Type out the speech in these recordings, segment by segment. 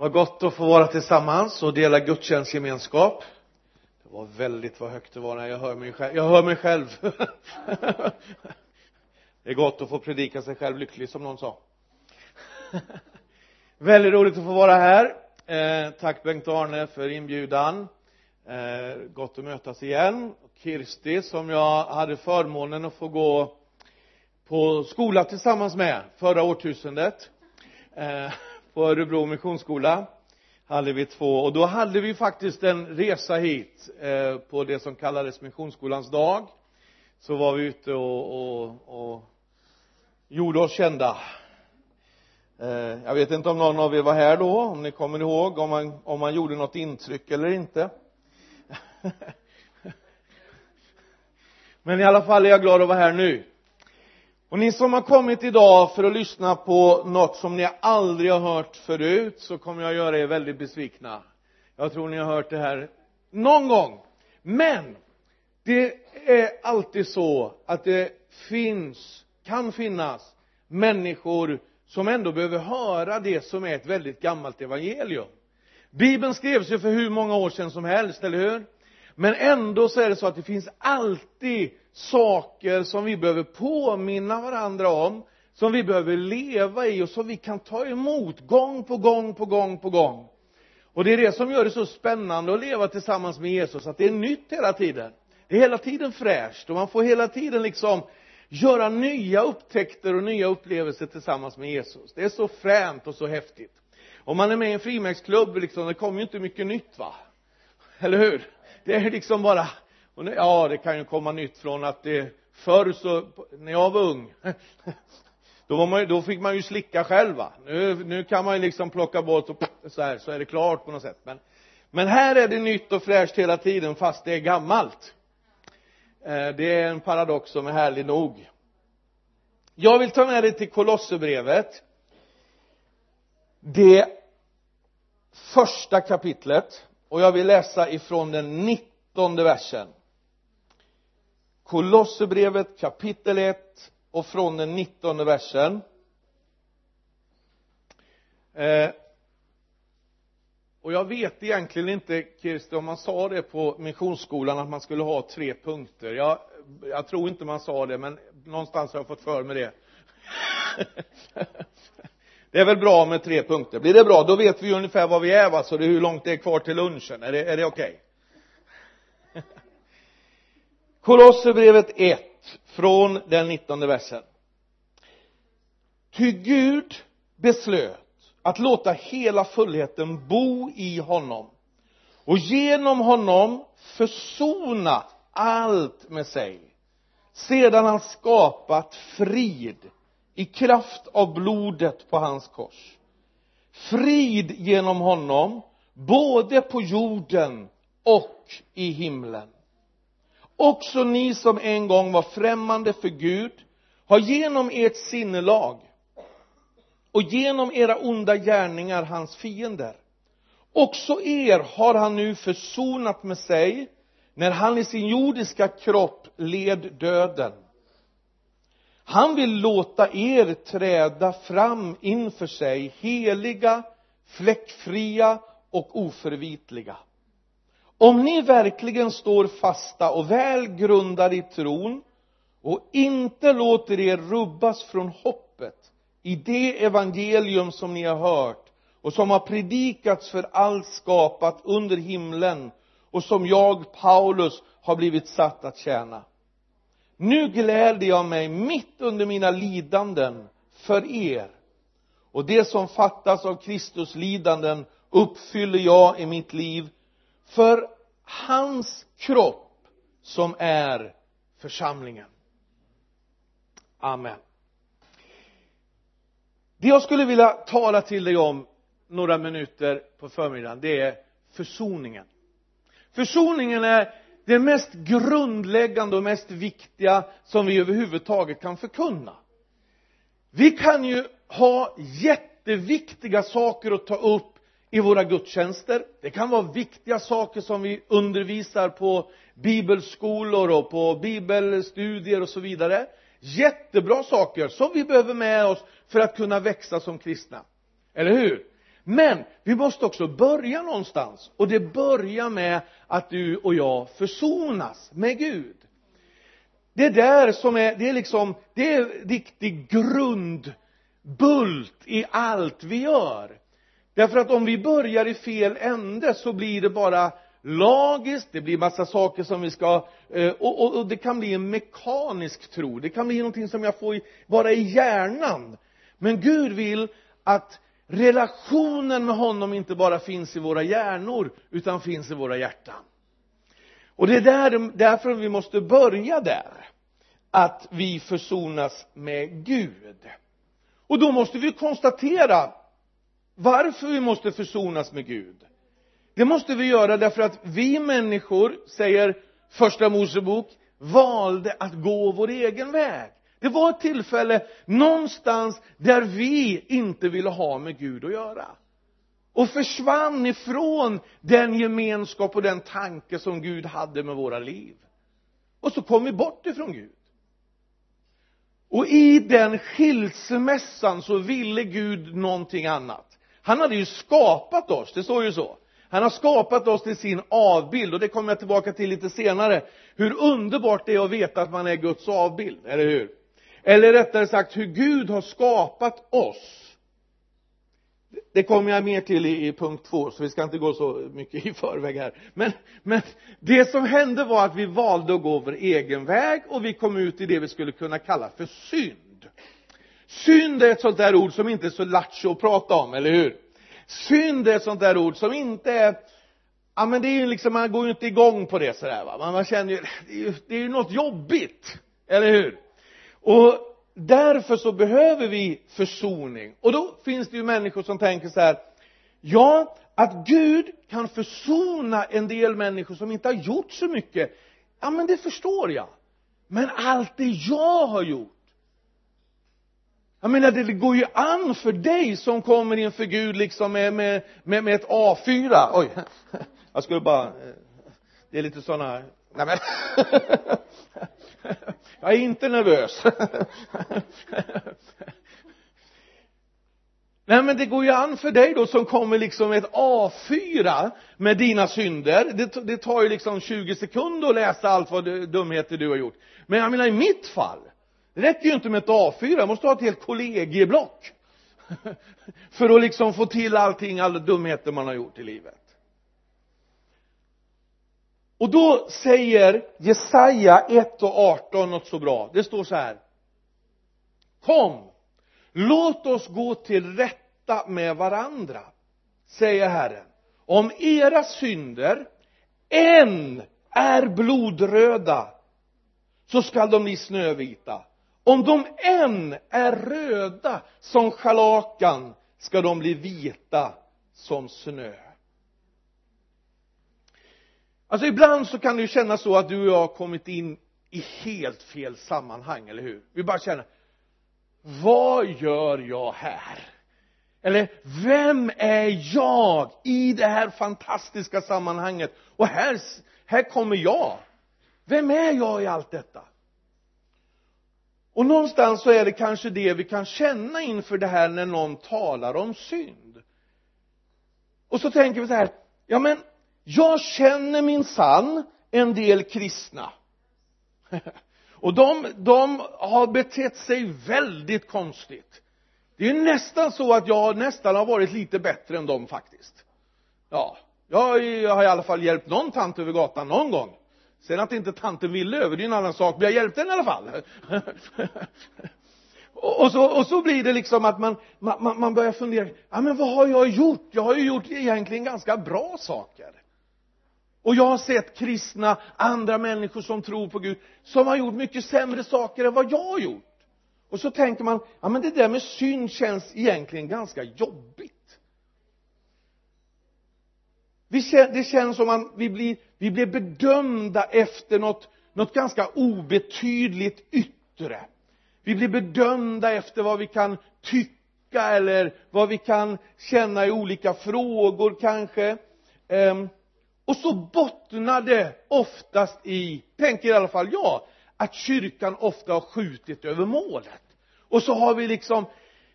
Vad gott att få vara tillsammans och dela gudstjänstgemenskap det var väldigt vad högt det var när jag hör mig själv. Jag hör mig själv. Det är gott att få predika sig själv lycklig som någon sa. Väldigt roligt att få vara här. Eh, tack Bengt-Arne för inbjudan. Eh, gott att mötas igen. Kirsti som jag hade förmånen att få gå på skola tillsammans med förra årtusendet. Eh, på Örebro missionsskola. Hade vi två. Och då hade vi faktiskt en resa hit eh, på det som kallades missionsskolans dag. Så var vi ute och, och, och gjorde oss kända. Eh, jag vet inte om någon av er var här då om ni kommer ihåg om man, om man gjorde något intryck eller inte. Men i alla fall är jag glad att vara här nu och ni som har kommit idag för att lyssna på något som ni aldrig har hört förut så kommer jag göra er väldigt besvikna. Jag tror ni har hört det här någon gång. Men det är alltid så att det finns kan finnas människor som ändå behöver höra det som är ett väldigt gammalt evangelium. Bibeln skrevs ju för hur många år sedan som helst, eller hur? Men ändå så är det så att det finns alltid saker som vi behöver påminna varandra om som vi behöver leva i och som vi kan ta emot gång på gång på gång på gång. Och det är det som gör det så spännande att leva tillsammans med Jesus att det är nytt hela tiden. Det är hela tiden fräscht och man får hela tiden liksom göra nya upptäckter och nya upplevelser tillsammans med Jesus. Det är så fränt och så häftigt. Om man är med i en frimärksklubb liksom det kommer ju inte mycket nytt va? Eller hur? Det är liksom bara och nu, ja det kan ju komma nytt från att det förr så när jag var ung då var man då fick man ju slicka själv va. Nu, nu kan man ju liksom plocka bort och så här så är det klart på något sätt. Men men här är det nytt och fräscht hela tiden fast det är gammalt. Eh, det är en paradox som är härlig nog. Jag vill ta med dig till Kolosserbrevet. Det första kapitlet och jag vill läsa ifrån den nittonde versen. Kolosserbrevet kapitel 1 och från den nittonde versen. Eh, och jag vet egentligen inte Kirsti om man sa det på missionsskolan att man skulle ha tre punkter. Jag, jag tror inte man sa det men någonstans har jag fått för mig det. det är väl bra med tre punkter. Blir det bra då vet vi ungefär var vi är va? Så det är hur långt det är kvar till lunchen. Är det, är det okej? Okay? Kolosserbrevet 1 från den nittonde versen. Ty Gud beslöt att låta hela fullheten bo i honom och genom honom försona allt med sig sedan han skapat frid i kraft av blodet på hans kors. Frid genom honom både på jorden och i himlen. Också ni som en gång var främmande för Gud har genom ert sinnelag och genom era onda gärningar hans fiender. Också er har han nu försonat med sig när han i sin jordiska kropp led döden han vill låta er träda fram inför sig heliga fläckfria och oförvitliga. Om ni verkligen står fasta och väl grundade i tron och inte låter er rubbas från hoppet i det evangelium som ni har hört och som har predikats för allt skapat under himlen och som jag, Paulus, har blivit satt att tjäna nu gläder jag mig mitt under mina lidanden för er. Och det som fattas av Kristus lidanden uppfyller jag i mitt liv för hans kropp som är församlingen. Amen. Det jag skulle vilja tala till dig om några minuter på förmiddagen det är försoningen. Försoningen är det mest grundläggande och mest viktiga som vi överhuvudtaget kan förkunna. Vi kan ju ha jätteviktiga saker att ta upp i våra gudstjänster. Det kan vara viktiga saker som vi undervisar på bibelskolor och på bibelstudier och så vidare. Jättebra saker som vi behöver med oss för att kunna växa som kristna. Eller hur? Men vi måste också börja någonstans. Och det börjar med att du och jag försonas med Gud. Det är där som är, det är liksom, det är riktig grundbult i allt vi gör. Därför att om vi börjar i fel ände så blir det bara lagiskt, det blir massa saker som vi ska eh, och, och, och det kan bli en mekanisk tro, det kan bli någonting som jag får vara i hjärnan. Men Gud vill att relationen med honom inte bara finns i våra hjärnor utan finns i våra hjärtan. Och det är där, därför vi måste börja där att vi försonas med Gud. Och då måste vi konstatera varför vi måste försonas med Gud. Det måste vi göra därför att vi människor säger första Mosebok valde att gå vår egen väg det var ett tillfälle någonstans där vi inte ville ha med Gud att göra. Och försvann ifrån den gemenskap och den tanke som Gud hade med våra liv. Och så kom vi bort ifrån Gud. Och i den skilsmässan så ville Gud någonting annat. Han hade ju skapat oss, det står ju så. Han har skapat oss till sin avbild och det kommer jag tillbaka till lite senare. Hur underbart det är att veta att man är Guds avbild, eller hur? Eller rättare sagt hur Gud har skapat oss. Det kommer jag mer till i, i punkt två så vi ska inte gå så mycket i förväg här. Men, men det som hände var att vi valde att gå vår egen väg och vi kom ut i det vi skulle kunna kalla för synd. Synd är ett sånt där ord som inte är så lattjo att prata om, eller hur? Synd är ett sånt där ord som inte är ja men det är ju liksom, man går ju inte igång på det sådär va. Man, man känner ju, det är ju, det är ju något jobbigt, eller hur? Och därför så behöver vi försoning. Och då finns det ju människor som tänker så här ja att Gud kan försona en del människor som inte har gjort så mycket. Ja men det förstår jag. Men allt det jag har gjort. Jag menar det går ju an för dig som kommer inför Gud liksom med, med, med, med ett A4 oj jag skulle bara eh, det är lite sådana nej men jag är inte nervös. Nej men det går ju an för dig då som kommer liksom ett A4 med dina synder. Det, det tar ju liksom 20 sekunder att läsa allt vad du, dumheter du har gjort. Men jag menar i mitt fall det räcker ju inte med ett A4 jag måste ha ett helt kollegieblock för att liksom få till allting, alla dumheter man har gjort i livet och då säger Jesaja 1 och 18 något så bra. Det står så här. Kom låt oss gå till rätta med varandra säger Herren. Om era synder än är blodröda så skall de bli snövita. Om de än är röda som scharlakan ska de bli vita som snö alltså ibland så kan det ju kännas så att du och jag har kommit in i helt fel sammanhang, eller hur? Vi bara känner vad gör jag här? Eller vem är jag i det här fantastiska sammanhanget? Och här, här kommer jag. Vem är jag i allt detta? Och någonstans så är det kanske det vi kan känna inför det här när någon talar om synd. Och så tänker vi så här ja men jag känner min sann en del kristna. Och de, de har betett sig väldigt konstigt. Det är nästan så att jag nästan har varit lite bättre än dem faktiskt. Ja jag, jag har i alla fall hjälpt någon tant över gatan någon gång. Sen att inte tanten ville över det är en annan sak men jag hjälpte henne i alla fall. Och så, och så blir det liksom att man, man, man börjar fundera ja men vad har jag gjort? Jag har ju gjort egentligen ganska bra saker och jag har sett kristna, andra människor som tror på Gud som har gjort mycket sämre saker än vad jag har gjort. Och så tänker man ja men det där med synd känns egentligen ganska jobbigt. Det känns som att vi blir, vi blir bedömda efter något, något ganska obetydligt yttre. Vi blir bedömda efter vad vi kan tycka eller vad vi kan känna i olika frågor kanske. Um, och så bottnar det oftast i, tänker i alla fall jag, att kyrkan ofta har skjutit över målet. Och så har vi liksom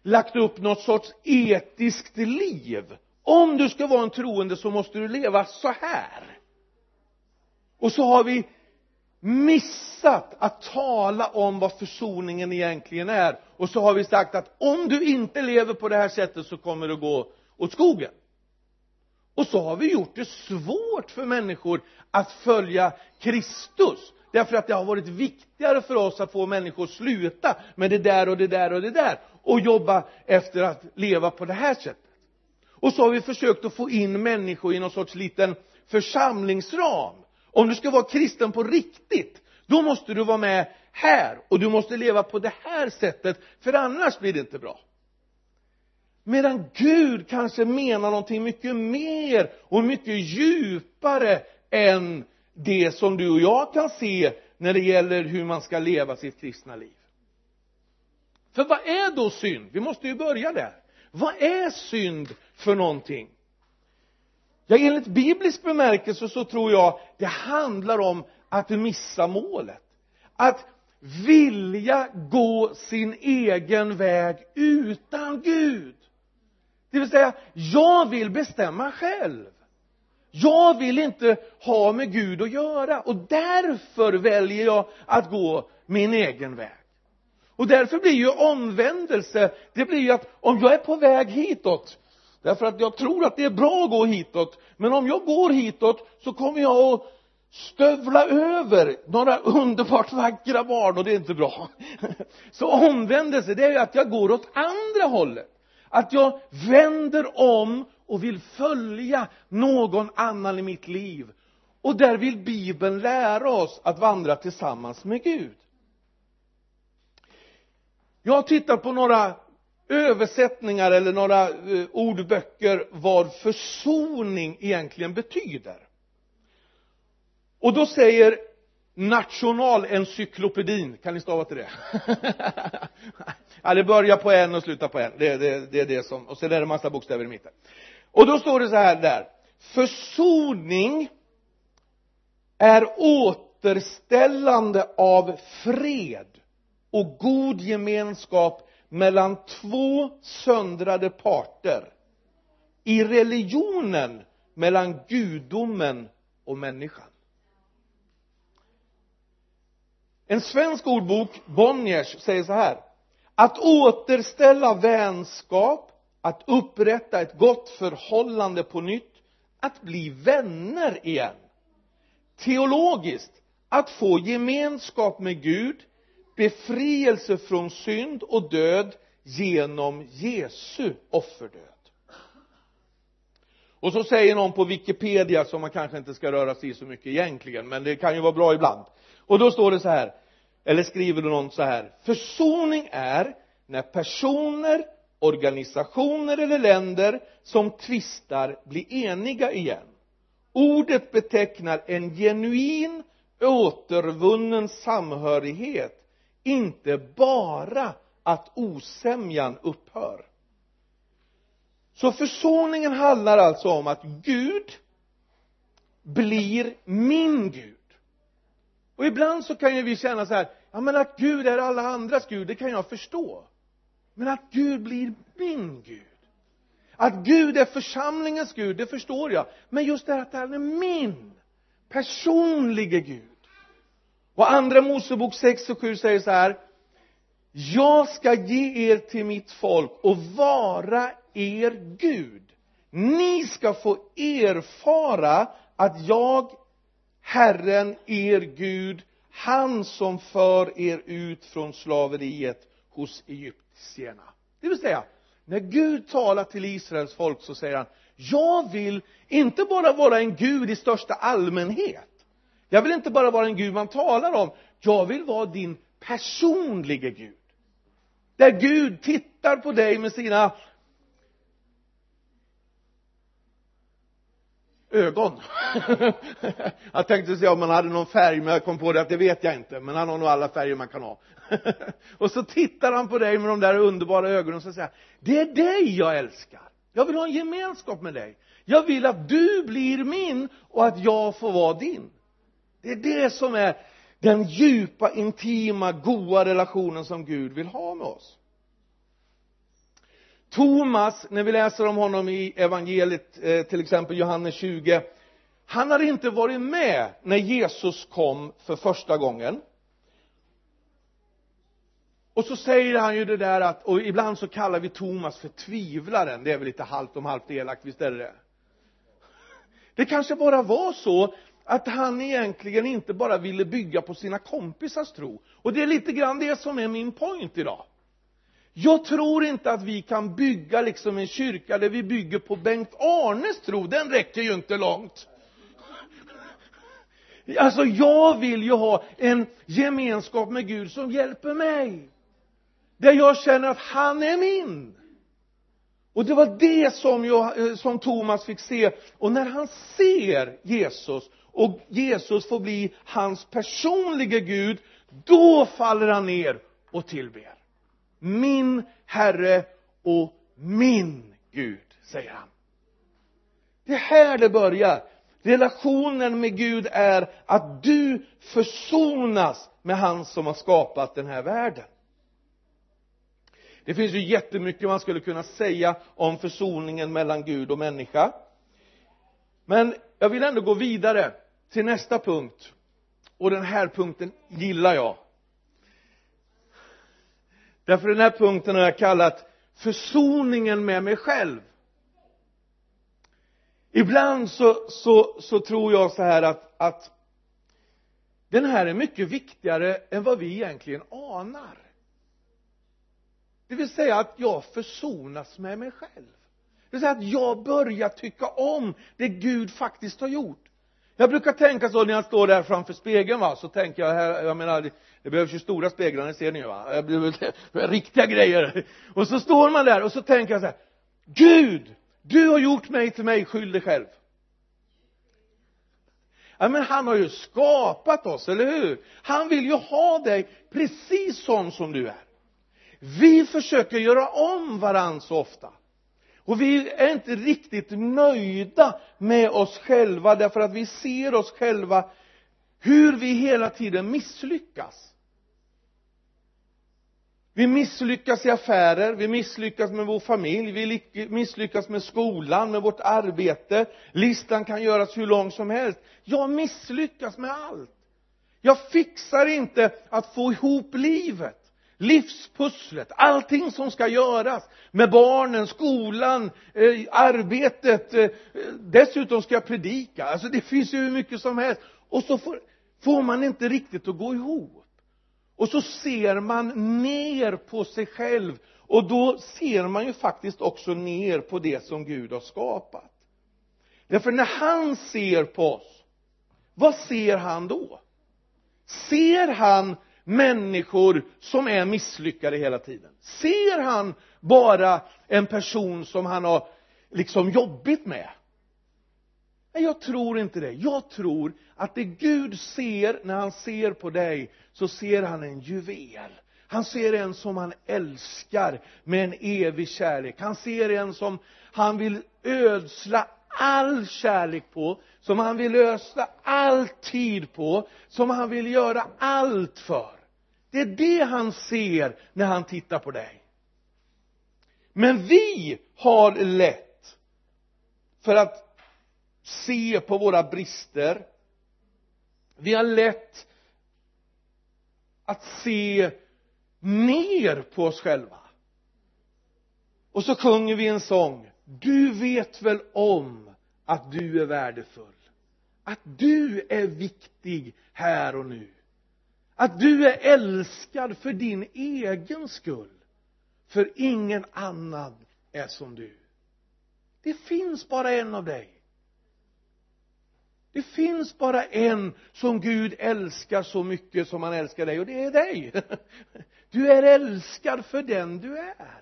lagt upp något sorts etiskt liv. Om du ska vara en troende så måste du leva så här. Och så har vi missat att tala om vad försoningen egentligen är. Och så har vi sagt att om du inte lever på det här sättet så kommer det gå åt skogen och så har vi gjort det svårt för människor att följa Kristus. Därför att det har varit viktigare för oss att få människor att sluta med det där och det där och det där och jobba efter att leva på det här sättet. Och så har vi försökt att få in människor i någon sorts liten församlingsram. Om du ska vara kristen på riktigt då måste du vara med här och du måste leva på det här sättet för annars blir det inte bra medan Gud kanske menar någonting mycket mer och mycket djupare än det som du och jag kan se när det gäller hur man ska leva sitt kristna liv. För vad är då synd? Vi måste ju börja där. Vad är synd för någonting? Ja enligt biblisk bemärkelse så tror jag det handlar om att missa målet. Att vilja gå sin egen väg utan Gud det vill säga jag vill bestämma själv. Jag vill inte ha med Gud att göra. Och därför väljer jag att gå min egen väg. Och därför blir ju omvändelse det blir ju att om jag är på väg hitåt därför att jag tror att det är bra att gå hitåt men om jag går hitåt så kommer jag att stövla över några underbart vackra barn och det är inte bra. Så omvändelse det är ju att jag går åt andra hållet att jag vänder om och vill följa någon annan i mitt liv. Och där vill bibeln lära oss att vandra tillsammans med Gud. Jag har tittat på några översättningar eller några eh, ordböcker vad försoning egentligen betyder. Och då säger nationalencyklopedin kan ni stava till det? ja det börjar på en och slutar på en. Det, det, det är det som och sen är det en massa bokstäver i mitten. Och då står det så här där. Försoning är återställande av fred och god gemenskap mellan två söndrade parter i religionen mellan gudomen och människan. En svensk ordbok Bonniers säger så här att återställa vänskap att upprätta ett gott förhållande på nytt att bli vänner igen. Teologiskt att få gemenskap med Gud befrielse från synd och död genom Jesu offerdöd. Och så säger någon på Wikipedia som man kanske inte ska röra sig i så mycket egentligen men det kan ju vara bra ibland. Och då står det så här eller skriver någon så här? Försoning är när personer organisationer eller länder som tvistar blir eniga igen. Ordet betecknar en genuin återvunnen samhörighet inte bara att osämjan upphör. Så försoningen handlar alltså om att Gud blir min Gud och ibland så kan ju vi känna så här ja men att Gud är alla andras Gud det kan jag förstå. Men att Gud blir min Gud. Att Gud är församlingens Gud det förstår jag. Men just det här att han är min personlige Gud. Och andra Mosebok 6 och 7 säger så här jag ska ge er till mitt folk och vara er Gud. Ni ska få erfara att jag Herren er Gud han som för er ut från slaveriet hos egyptierna. Det vill säga när Gud talar till Israels folk så säger han jag vill inte bara vara en Gud i största allmänhet. Jag vill inte bara vara en Gud man talar om. Jag vill vara din personlige Gud. Där Gud tittar på dig med sina ögon. Jag tänkte se om han hade någon färg men jag kom på det att det vet jag inte. Men han har nog alla färger man kan ha. Och så tittar han på dig med de där underbara ögonen och så säger det är dig jag älskar. Jag vill ha en gemenskap med dig. Jag vill att du blir min och att jag får vara din. Det är det som är den djupa, intima, goa relationen som Gud vill ha med oss. Thomas när vi läser om honom i evangeliet eh, till exempel Johannes 20 han har inte varit med när Jesus kom för första gången. Och så säger han ju det där att och ibland så kallar vi Thomas för tvivlaren. Det är väl lite halvt om halvt elakt visst är det det? Det kanske bara var så att han egentligen inte bara ville bygga på sina kompisars tro. Och det är lite grann det som är min point idag jag tror inte att vi kan bygga liksom en kyrka där vi bygger på Bengt Arnes tro. Den räcker ju inte långt. Alltså jag vill ju ha en gemenskap med Gud som hjälper mig. Där jag känner att han är min. Och det var det som, jag, eh, som Thomas fick se. Och när han ser Jesus och Jesus får bli hans personliga Gud då faller han ner och tillber min Herre och min Gud säger han. Det är här det börjar. Relationen med Gud är att du försonas med han som har skapat den här världen. Det finns ju jättemycket man skulle kunna säga om försoningen mellan Gud och människa. Men jag vill ändå gå vidare till nästa punkt. Och den här punkten gillar jag därför den här punkten har jag kallat försoningen med mig själv. Ibland så, så, så tror jag så här att, att den här är mycket viktigare än vad vi egentligen anar. Det vill säga att jag försonas med mig själv. Det vill säga att jag börjar tycka om det Gud faktiskt har gjort jag brukar tänka så när jag står där framför spegeln va så tänker jag här, jag menar det behövs ju stora speglar, det ser ni ju va. Riktiga grejer. Och så står man där och så tänker jag så här Gud du har gjort mig till mig skyldig själv. Ja men han har ju skapat oss, eller hur? Han vill ju ha dig precis sån som du är. Vi försöker göra om varann så ofta och vi är inte riktigt nöjda med oss själva därför att vi ser oss själva hur vi hela tiden misslyckas. Vi misslyckas i affärer, vi misslyckas med vår familj, vi misslyckas med skolan, med vårt arbete. Listan kan göras hur lång som helst. Jag misslyckas med allt. Jag fixar inte att få ihop livet livspusslet, allting som ska göras med barnen, skolan, eh, arbetet, eh, dessutom ska jag predika, alltså det finns ju hur mycket som helst. Och så får, får man inte riktigt att gå ihop. Och så ser man ner på sig själv. Och då ser man ju faktiskt också ner på det som Gud har skapat. Därför när han ser på oss vad ser han då? Ser han människor som är misslyckade hela tiden. Ser han bara en person som han har liksom jobbigt med? Nej jag tror inte det. Jag tror att det Gud ser när han ser på dig så ser han en juvel. Han ser en som han älskar med en evig kärlek. Han ser en som han vill ödsla all kärlek på som han vill ösla all tid på som han vill göra allt för. Det är det han ser när han tittar på dig. Men vi har lätt för att se på våra brister. Vi har lätt att se ner på oss själva. Och så sjunger vi en sång du vet väl om att du är värdefull? Att du är viktig här och nu? Att du är älskad för din egen skull? För ingen annan är som du. Det finns bara en av dig. Det finns bara en som Gud älskar så mycket som han älskar dig och det är dig. Du är älskad för den du är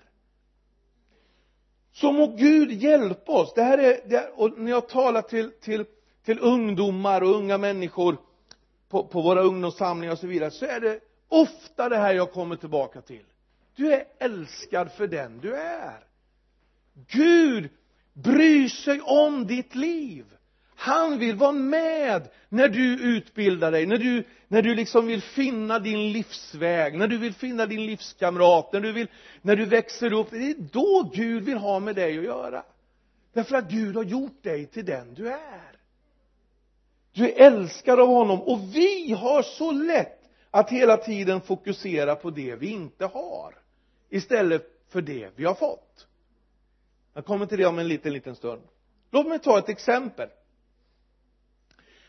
så må Gud hjälpa oss. Det här är, det här, och när jag talar till, till, till ungdomar och unga människor på, på våra ungdomssamlingar och så vidare så är det ofta det här jag kommer tillbaka till. Du är älskad för den du är. Gud bryr sig om ditt liv han vill vara med när du utbildar dig när du när du liksom vill finna din livsväg när du vill finna din livskamrat när du vill när du växer upp. Det är då Gud vill ha med dig att göra. Därför att Gud har gjort dig till den du är. Du är älskad av honom och vi har så lätt att hela tiden fokusera på det vi inte har istället för det vi har fått. Jag kommer till det om en liten liten stund. Låt mig ta ett exempel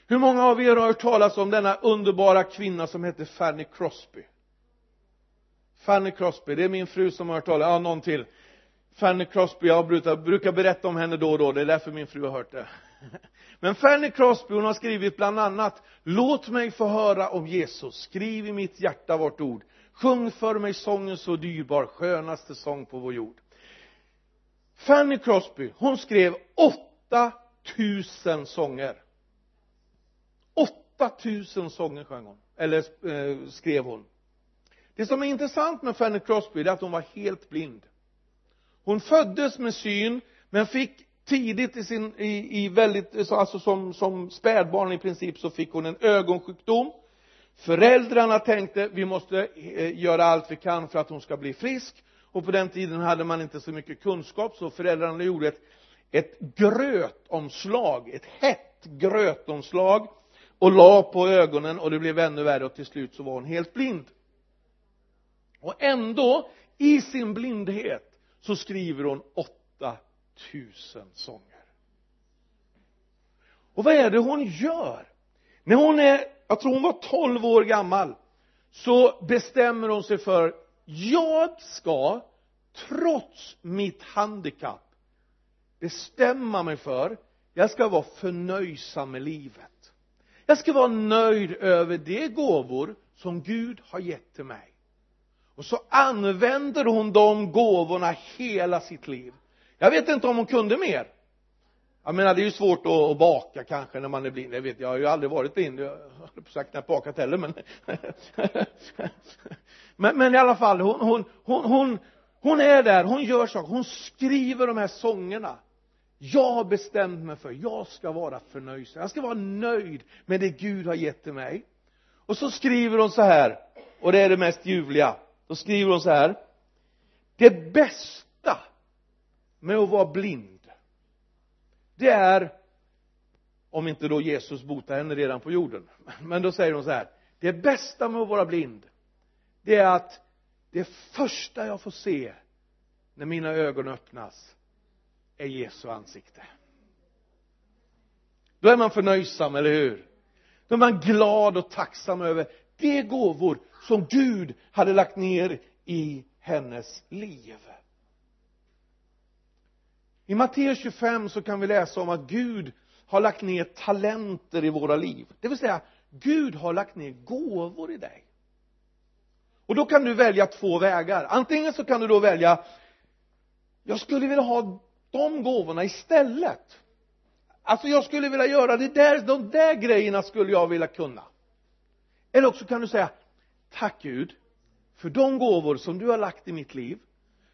hur många av er har hört talas om denna underbara kvinna som heter Fanny Crosby? Fanny Crosby, det är min fru som har hört talas, ja någon till. Fanny Crosby, jag brukar, brukar berätta om henne då och då, det är därför min fru har hört det. Men Fanny Crosby hon har skrivit bland annat låt mig få höra om Jesus. Skriv i mitt hjärta vårt ord. Sjung för mig sången så dyrbar skönaste sång på vår jord. Fanny Crosby hon skrev 8000 sånger. 8000 sånger sjöng hon eller eh, skrev hon. Det som är intressant med Fanny Crosby är att hon var helt blind. Hon föddes med syn men fick tidigt i sin i, i väldigt alltså som, som spädbarn i princip så fick hon en ögonsjukdom. Föräldrarna tänkte vi måste eh, göra allt vi kan för att hon ska bli frisk. Och på den tiden hade man inte så mycket kunskap så föräldrarna gjorde ett, ett grötomslag ett hett grötomslag och la på ögonen och det blev ännu värre och till slut så var hon helt blind. Och ändå i sin blindhet så skriver hon 8000 sånger. Och vad är det hon gör? När hon är jag tror hon var 12 år gammal så bestämmer hon sig för jag ska trots mitt handikapp bestämma mig för jag ska vara förnöjsam med livet jag ska vara nöjd över de gåvor som Gud har gett till mig. Och så använder hon de gåvorna hela sitt liv. Jag vet inte om hon kunde mer. Jag menar det är ju svårt att, baka kanske när man är blind. Jag vet jag har ju aldrig varit blind. Jag har på sagt knappt bakat heller men men, men i alla fall hon, hon, hon, hon, hon är där, hon gör saker, hon skriver de här sångerna jag har bestämt mig för, jag ska vara förnöjsam, jag ska vara nöjd med det Gud har gett till mig. Och så skriver hon så här och det är det mest ljuvliga. Då skriver hon så här. Det bästa med att vara blind det är om inte då Jesus botar henne redan på jorden. Men då säger hon så här. Det bästa med att vara blind det är att det första jag får se när mina ögon öppnas är Jesu ansikte. Då är man förnöjsam, eller hur? Då är man glad och tacksam över de gåvor som Gud hade lagt ner i hennes liv. I Matteus 25 så kan vi läsa om att Gud har lagt ner talenter i våra liv. Det vill säga Gud har lagt ner gåvor i dig. Och då kan du välja två vägar. Antingen så kan du då välja jag skulle vilja ha de gåvorna istället. Alltså jag skulle vilja göra det där, de där grejerna skulle jag vilja kunna. Eller också kan du säga tack Gud för de gåvor som du har lagt i mitt liv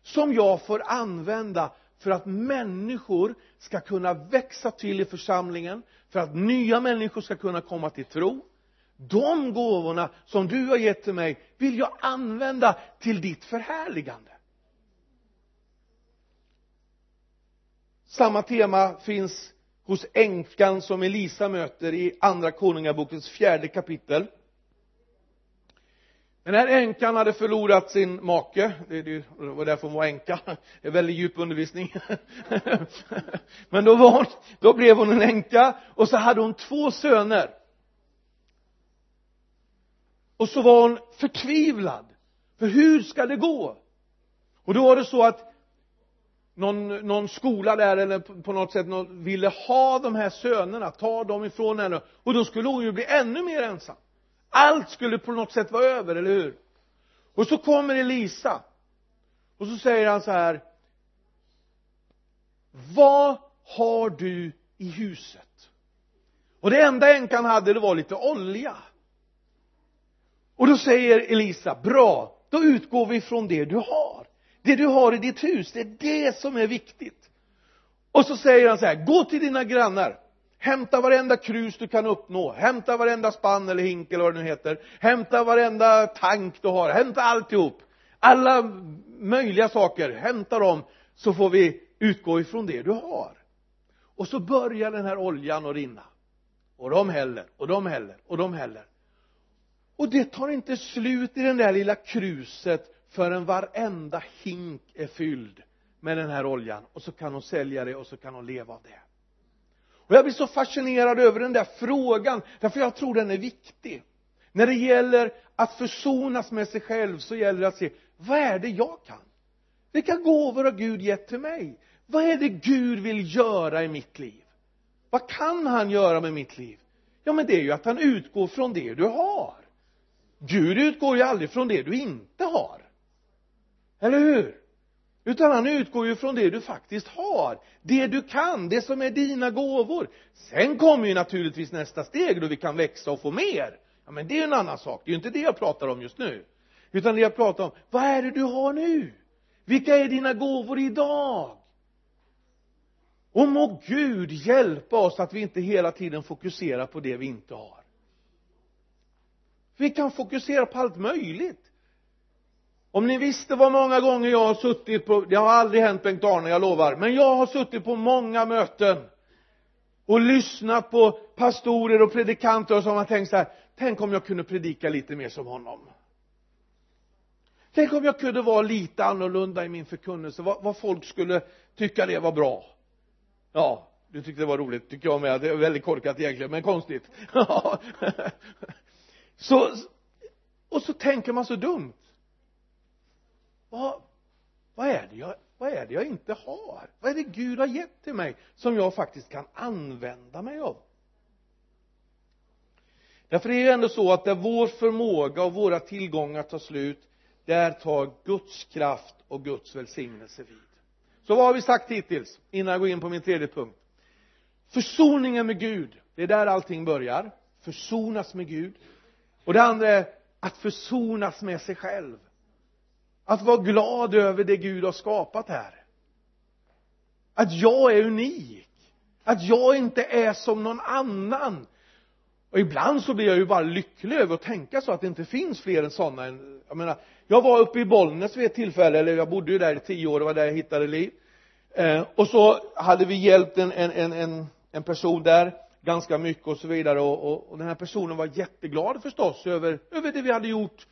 som jag får använda för att människor ska kunna växa till i församlingen för att nya människor ska kunna komma till tro. De gåvorna som du har gett till mig vill jag använda till ditt förhärligande. Samma tema finns hos änkan som Elisa möter i andra konungabokens fjärde kapitel. Den här änkan hade förlorat sin make. Det var därför hon var änka. Det är väldigt djup undervisning. Men då var hon, då blev hon en änka och så hade hon två söner. Och så var hon förtvivlad. För hur ska det gå? Och då var det så att någon, någon skola där eller på något sätt någon, ville ha de här sönerna, ta dem ifrån henne. Och då skulle hon ju bli ännu mer ensam. Allt skulle på något sätt vara över, eller hur? Och så kommer Elisa. Och så säger han så här. Vad har du i huset? Och det enda änkan hade det var lite olja. Och då säger Elisa bra då utgår vi från det du har det du har i ditt hus det är det som är viktigt. Och så säger han så här gå till dina grannar. Hämta varenda krus du kan uppnå. Hämta varenda spann eller hink eller vad det nu heter. Hämta varenda tank du har. Hämta alltihop. Alla möjliga saker. Hämta dem så får vi utgå ifrån det du har. Och så börjar den här oljan att rinna. Och de häller och de häller och de häller. Och det tar inte slut i den där lilla kruset förrän varenda hink är fylld med den här oljan och så kan hon sälja det och så kan hon leva av det. Och jag blir så fascinerad över den där frågan därför jag tror den är viktig. När det gäller att försonas med sig själv så gäller det att se vad är det jag kan? Vilka gåvor har Gud gett till mig? Vad är det Gud vill göra i mitt liv? Vad kan han göra med mitt liv? Ja men det är ju att han utgår från det du har. Gud utgår ju aldrig från det du inte har eller hur? Utan han utgår ju från det du faktiskt har. Det du kan, det som är dina gåvor. Sen kommer ju naturligtvis nästa steg då vi kan växa och få mer. Ja men det är ju en annan sak. Det är ju inte det jag pratar om just nu. Utan det jag pratar om vad är det du har nu? Vilka är dina gåvor idag? Och må Gud hjälpa oss att vi inte hela tiden fokuserar på det vi inte har. Vi kan fokusera på allt möjligt om ni visste vad många gånger jag har suttit på det har aldrig hänt Bengt-Arne, jag lovar. Men jag har suttit på många möten och lyssnat på pastorer och predikanter som har tänkt så här tänk om jag kunde predika lite mer som honom. Tänk om jag kunde vara lite annorlunda i min förkunnelse. Vad, vad folk skulle tycka det var bra. Ja du tyckte det var roligt tycker jag med. Det är väldigt korkat egentligen men konstigt. Så och så tänker man så dumt vad vad är det jag vad är det jag inte har? Vad är det Gud har gett till mig som jag faktiskt kan använda mig av? Därför är det ju ändå så att där vår förmåga och våra tillgångar tar slut där tar Guds kraft och Guds välsignelse vid. Så vad har vi sagt hittills innan jag går in på min tredje punkt? Försoningen med Gud det är där allting börjar. Försonas med Gud. Och det andra är att försonas med sig själv att vara glad över det Gud har skapat här. Att jag är unik. Att jag inte är som någon annan. Och ibland så blir jag ju bara lycklig över att tänka så att det inte finns fler än sådana jag menar jag var uppe i Bollnäs vid ett tillfälle eller jag bodde ju där i tio år det var där jag hittade liv. Eh, och så hade vi hjälpt en, en, en, en person där ganska mycket och så vidare och, och, och den här personen var jätteglad förstås över, över det vi hade gjort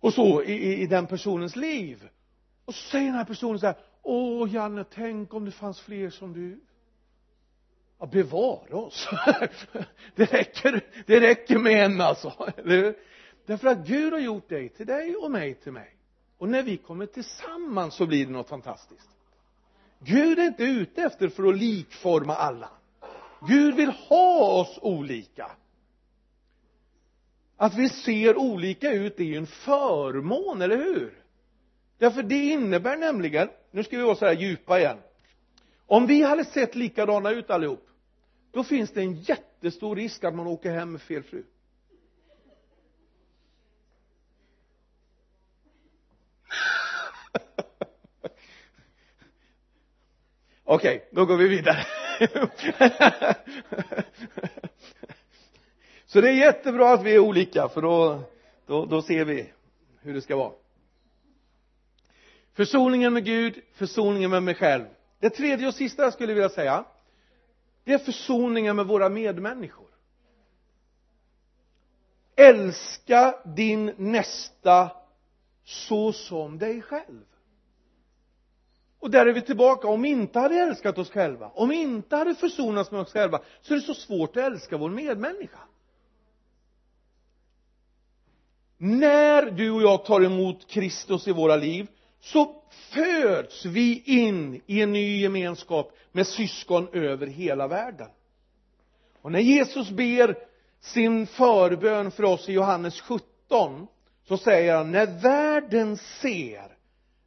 och så i, i, i den personens liv. Och så säger den här personen så här åh Janne tänk om det fanns fler som du. Ja bevara oss. Det räcker det räcker med en alltså. Därför att Gud har gjort dig till dig och mig till mig. Och när vi kommer tillsammans så blir det något fantastiskt. Gud är inte ute efter för att likforma alla. Gud vill ha oss olika att vi ser olika ut är ju en förmån, eller hur? Därför det innebär nämligen nu ska vi vara så här djupa igen. Om vi hade sett likadana ut allihop då finns det en jättestor risk att man åker hem med fel fru. Okej, okay, då går vi vidare. så det är jättebra att vi är olika för då, då, då ser vi hur det ska vara. Försoningen med Gud, försoningen med mig själv. Det tredje och sista jag skulle vilja säga det är försoningen med våra medmänniskor. Älska din nästa så som dig själv. Och där är vi tillbaka. Om vi inte hade älskat oss själva om vi inte hade försonats med oss själva så är det så svårt att älska vår medmänniska. När du och jag tar emot Kristus i våra liv så föds vi in i en ny gemenskap med syskon över hela världen. Och när Jesus ber sin förbön för oss i Johannes 17 så säger han när världen ser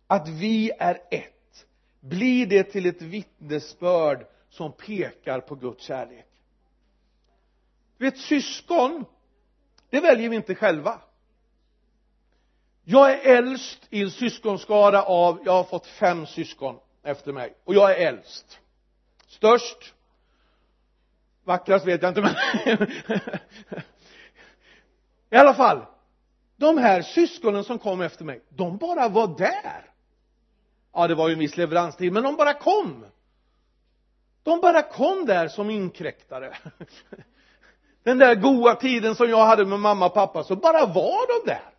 att vi är ett blir det till ett vittnesbörd som pekar på Guds kärlek. Du vet syskon det väljer vi inte själva jag är äldst i en syskonskara av jag har fått fem syskon efter mig. Och jag är äldst. Störst? Vackrast vet jag inte men i alla fall. De här syskonen som kom efter mig de bara var där. Ja det var ju en viss leveranstid men de bara kom. De bara kom där som inkräktare. Den där goda tiden som jag hade med mamma och pappa så bara var de där.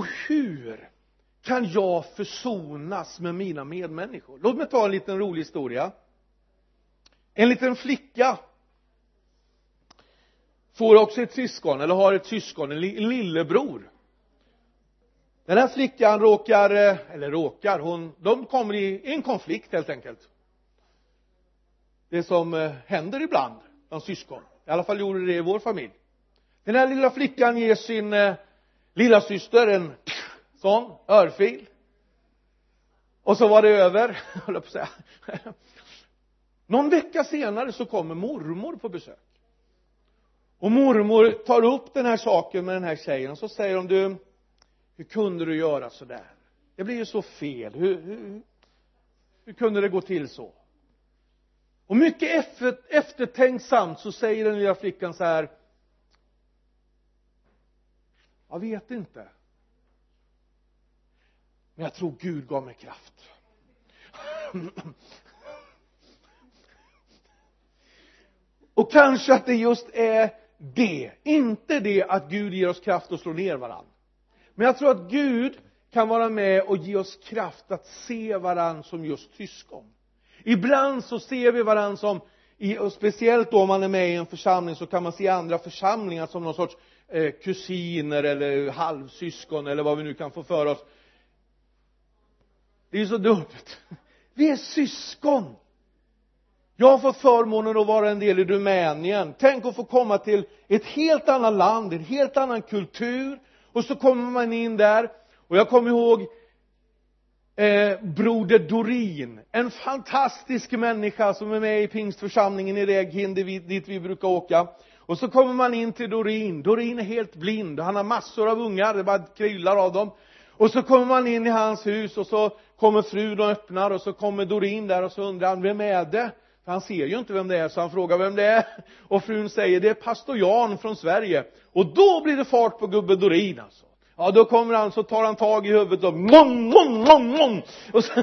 Och hur kan jag försonas med mina medmänniskor? Låt mig ta en liten rolig historia. En liten flicka får också ett syskon eller har ett syskon, en lillebror. Den här flickan råkar, eh, eller råkar, hon, de kommer i en konflikt helt enkelt. Det som eh, händer ibland bland syskon. I alla fall gjorde det i vår familj. Den här lilla flickan ger sin eh, lilla syster en sån örfil. Och så var det över höll jag på att säga. Någon vecka senare så kommer mormor på besök. Och mormor tar upp den här saken med den här tjejen och så säger hon du hur kunde du göra så där? Det blir ju så fel. Hur, hur, hur kunde det gå till så? Och mycket eftertänksamt så säger den lilla flickan så här jag vet inte. Men jag tror Gud gav mig kraft. Och kanske att det just är det inte det att Gud ger oss kraft att slå ner varandra men jag tror att Gud kan vara med och ge oss kraft att se varandra som just syskon. Ibland så ser vi varandra som och speciellt då om man är med i en församling så kan man se andra församlingar som någon sorts eh, kusiner eller halvsyskon eller vad vi nu kan få för oss. Det är så dumt. Vi är syskon. Jag har fått förmånen att vara en del i Rumänien. Tänk att få komma till ett helt annat land, en helt annan kultur. Och så kommer man in där. Och jag kommer ihåg eh, broder Dorin. En fantastisk människa som är med i pingstförsamlingen i Reghinde dit vi brukar åka och så kommer man in till Dorin. Dorin är helt blind. Han har massor av ungar. Det bara kryllar av dem. Och så kommer man in i hans hus och så kommer frun och öppnar och så kommer Dorin där och så undrar han vem är det? För han ser ju inte vem det är så han frågar vem det är? Och frun säger det är pastor Jan från Sverige. Och då blir det fart på gubbe Dorin alltså. Ja då kommer han så tar han tag i huvudet och mång, mång, mång, mång och så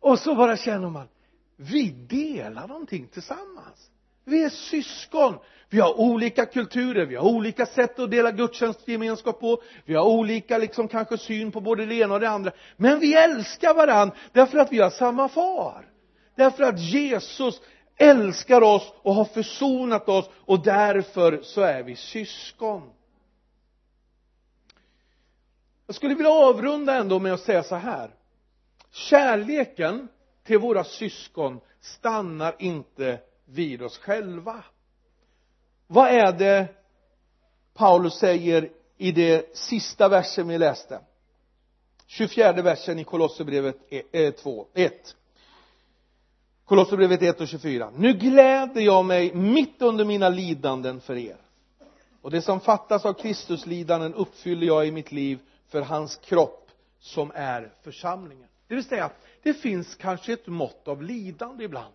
och så bara känner man vi delar någonting tillsammans. Vi är syskon. Vi har olika kulturer, vi har olika sätt att dela gudstjänstgemenskap på. Vi har olika liksom kanske syn på både det ena och det andra. Men vi älskar varandra därför att vi har samma far. Därför att Jesus älskar oss och har försonat oss och därför så är vi syskon. Jag skulle vilja avrunda ändå med att säga så här. Kärleken till våra syskon stannar inte vid oss själva. Vad är det Paulus säger i det sista versen vi läste? 24 versen i Kolosserbrevet e- eh, 2, 1 Kolosserbrevet 1 och 24 nu gläder jag mig mitt under mina lidanden för er. Och det som fattas av Kristus lidanden uppfyller jag i mitt liv för hans kropp som är församlingen. Det vill säga det finns kanske ett mått av lidande ibland.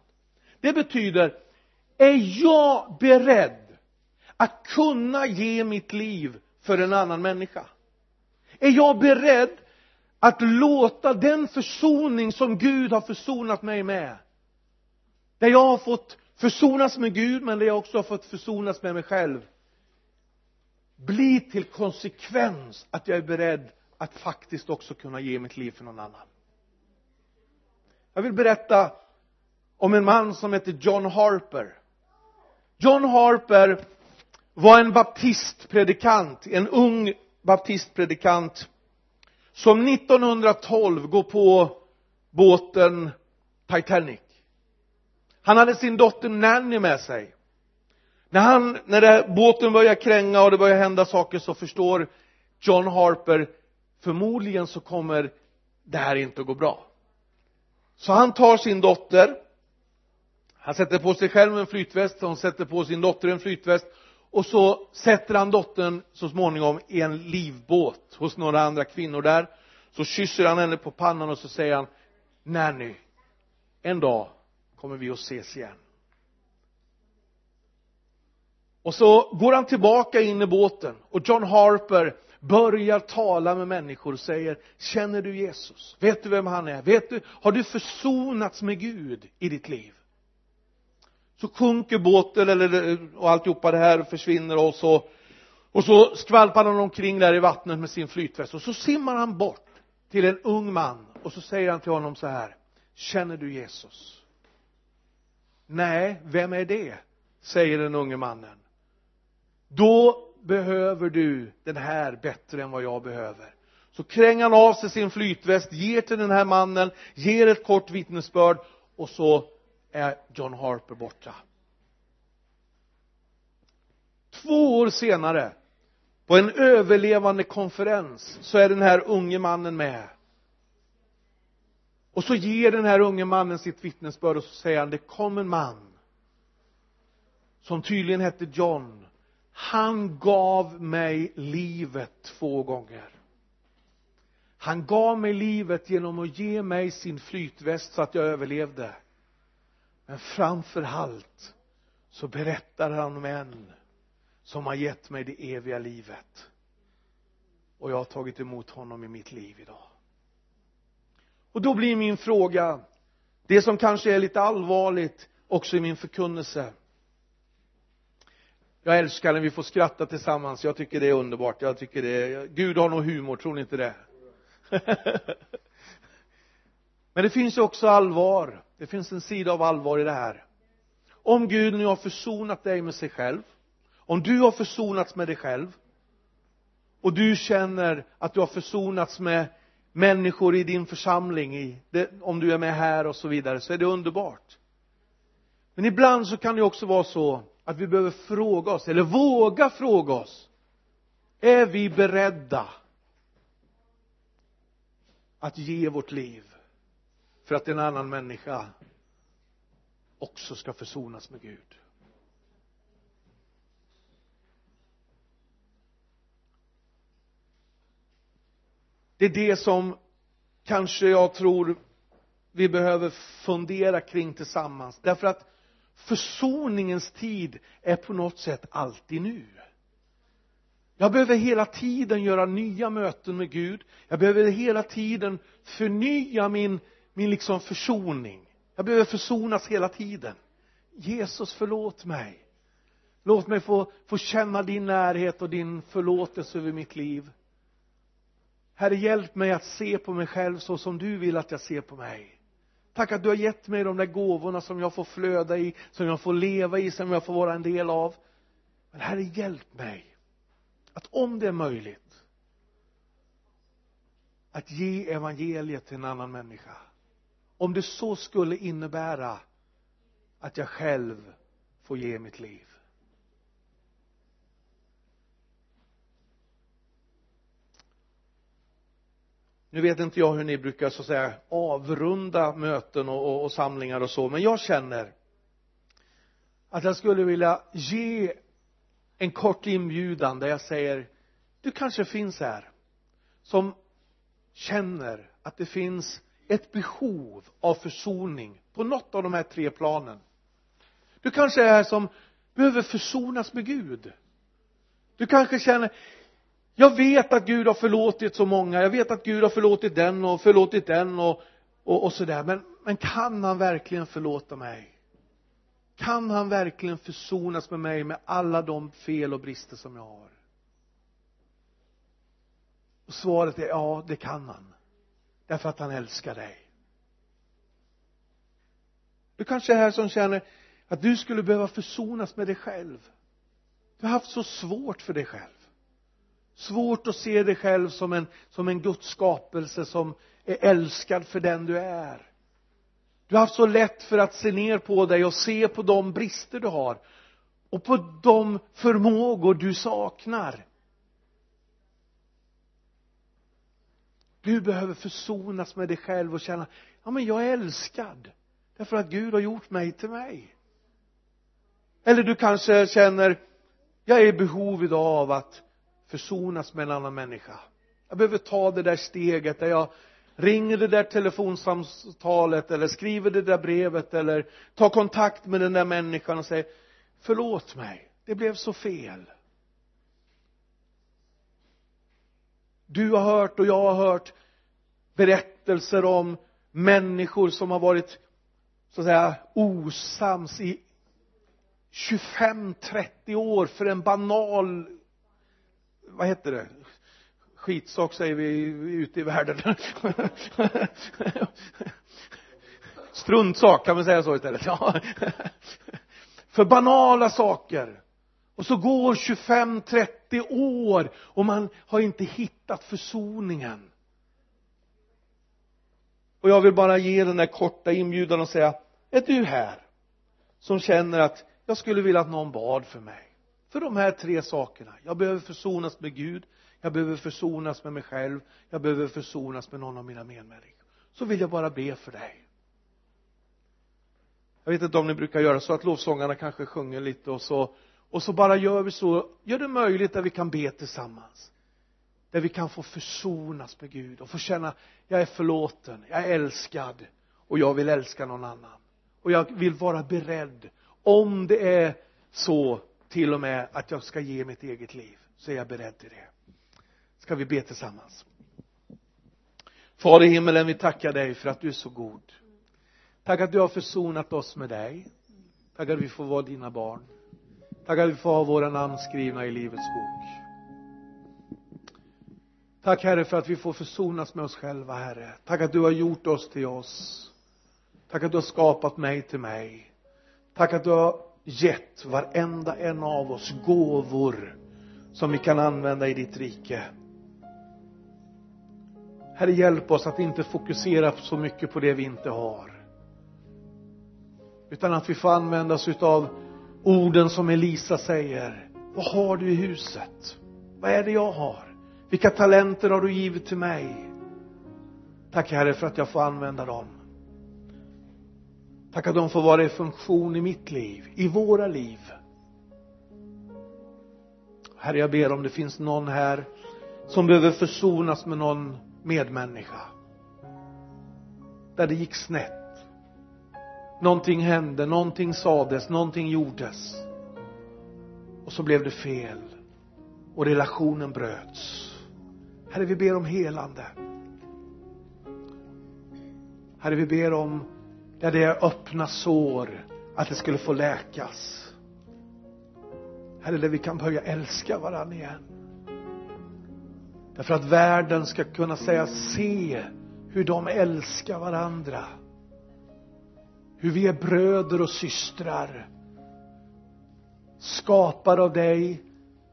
Det betyder är jag beredd att kunna ge mitt liv för en annan människa? Är jag beredd att låta den försoning som Gud har försonat mig med där jag har fått försonas med Gud men där jag också har fått försonas med mig själv bli till konsekvens att jag är beredd att faktiskt också kunna ge mitt liv för någon annan? Jag vill berätta om en man som heter John Harper. John Harper var en baptistpredikant, en ung baptistpredikant som 1912 går på båten Titanic. Han hade sin dotter Nanny med sig. När han, när det, båten börjar kränga och det börjar hända saker så förstår John Harper förmodligen så kommer det här inte att gå bra så han tar sin dotter. Han sätter på sig själv en flytväst hon sätter på sin dotter en flytväst och så sätter han dottern så småningom i en livbåt hos några andra kvinnor där. Så kysser han henne på pannan och så säger han Nanny en dag kommer vi att ses igen. Och så går han tillbaka in i båten och John Harper börjar tala med människor och säger känner du Jesus? Vet du vem han är? Vet du har du försonats med Gud i ditt liv? Så sjunker båten eller och alltihopa det här försvinner och så och så skvalpar han omkring där i vattnet med sin flytväst. Och så simmar han bort till en ung man och så säger han till honom så här känner du Jesus? Nej vem är det? säger den unge mannen. Då behöver du den här bättre än vad jag behöver. Så kränger han av sig sin flytväst ger till den här mannen ger ett kort vittnesbörd och så är John Harper borta. Två år senare på en överlevande konferens så är den här unge mannen med. Och så ger den här unge mannen sitt vittnesbörd och så säger han det kom en man som tydligen hette John han gav mig livet två gånger. Han gav mig livet genom att ge mig sin flytväst så att jag överlevde. Men framför allt så berättar han om en som har gett mig det eviga livet. Och jag har tagit emot honom i mitt liv idag. Och då blir min fråga det som kanske är lite allvarligt också i min förkunnelse jag älskar när vi får skratta tillsammans. Jag tycker det är underbart. Jag tycker det är Gud har nog humor, tror ni inte det? Men det finns ju också allvar. Det finns en sida av allvar i det här. Om Gud nu har försonat dig med sig själv om du har försonats med dig själv och du känner att du har försonats med människor i din församling i det, om du är med här och så vidare så är det underbart. Men ibland så kan det också vara så att vi behöver fråga oss eller våga fråga oss är vi beredda att ge vårt liv för att en annan människa också ska försonas med Gud? Det är det som kanske jag tror vi behöver fundera kring tillsammans. Därför att försoningens tid är på något sätt alltid nu. Jag behöver hela tiden göra nya möten med Gud. Jag behöver hela tiden förnya min, min liksom försoning. Jag behöver försonas hela tiden. Jesus förlåt mig. Låt mig få, få känna din närhet och din förlåtelse över mitt liv. Herre hjälp mig att se på mig själv så som du vill att jag ser på mig tack att du har gett mig de där gåvorna som jag får flöda i som jag får leva i som jag får vara en del av. Men herre hjälp mig att om det är möjligt att ge evangeliet till en annan människa. Om det så skulle innebära att jag själv får ge mitt liv. Nu vet inte jag hur ni brukar så att säga avrunda möten och, och, och samlingar och så men jag känner att jag skulle vilja ge en kort inbjudan där jag säger du kanske finns här som känner att det finns ett behov av försoning på något av de här tre planen. Du kanske är här som behöver försonas med Gud. Du kanske känner jag vet att Gud har förlåtit så många. Jag vet att Gud har förlåtit den och förlåtit den och och, och sådär. Men, men kan han verkligen förlåta mig? Kan han verkligen försonas med mig med alla de fel och brister som jag har? Och svaret är ja det kan han. Därför att han älskar dig. Du kanske är här som känner att du skulle behöva försonas med dig själv. Du har haft så svårt för dig själv svårt att se dig själv som en, som en Guds skapelse som är älskad för den du är. Du har haft så lätt för att se ner på dig och se på de brister du har och på de förmågor du saknar. Du behöver försonas med dig själv och känna ja men jag är älskad därför att Gud har gjort mig till mig. Eller du kanske känner jag är i behov idag av att försonas med en annan människa. Jag behöver ta det där steget där jag ringer det där telefonsamtalet eller skriver det där brevet eller tar kontakt med den där människan och säger förlåt mig det blev så fel. Du har hört och jag har hört berättelser om människor som har varit så att säga osams i 25-30 år för en banal vad heter det? Skitsak säger vi ute i världen. Struntsak kan man säga så istället. Ja. För banala saker. Och så går 25-30 år och man har inte hittat försoningen. Och jag vill bara ge den där korta inbjudan och säga är du här som känner att jag skulle vilja att någon bad för mig? För de här tre sakerna. Jag behöver försonas med Gud. Jag behöver försonas med mig själv. Jag behöver försonas med någon av mina medmänniskor. Så vill jag bara be för dig. Jag vet inte om ni brukar göra så att lovsångarna kanske sjunger lite och så och så bara gör vi så. Gör det möjligt att vi kan be tillsammans. Där vi kan få försonas med Gud och få känna jag är förlåten, jag är älskad och jag vill älska någon annan. Och jag vill vara beredd. Om det är så till och med att jag ska ge mitt eget liv så är jag beredd till det. Ska vi be tillsammans? Fader i himmelen vi tackar dig för att du är så god. Tack att du har försonat oss med dig. Tack att vi får vara dina barn. Tack att vi får ha våra namn skrivna i livets bok. Tack herre för att vi får försonas med oss själva herre. Tack att du har gjort oss till oss. Tack att du har skapat mig till mig. Tack att du har gett varenda en av oss gåvor som vi kan använda i ditt rike. Herre hjälp oss att inte fokusera så mycket på det vi inte har utan att vi får använda oss utav orden som Elisa säger. Vad har du i huset? Vad är det jag har? Vilka talenter har du givit till mig? Tack herre för att jag får använda dem tack att de får vara i funktion i mitt liv i våra liv. Herre jag ber om det finns någon här som behöver försonas med någon medmänniska. Där det gick snett. Någonting hände, någonting sades, någonting gjordes. Och så blev det fel. Och relationen bröts. Herre vi ber om helande. Herre vi ber om där det är öppna sår att det skulle få läkas. Herre där vi kan börja älska varandra igen. Därför att världen ska kunna säga se hur de älskar varandra. Hur vi är bröder och systrar. Skapade av dig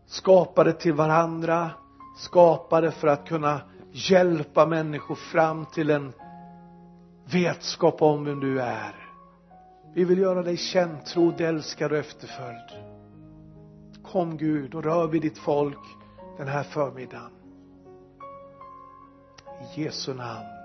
skapade till varandra. Skapade för att kunna hjälpa människor fram till en vetskap om vem du är. Vi vill göra dig känd, trodd, älskad och efterföljd. Kom Gud och rör vid ditt folk den här förmiddagen. I Jesu namn.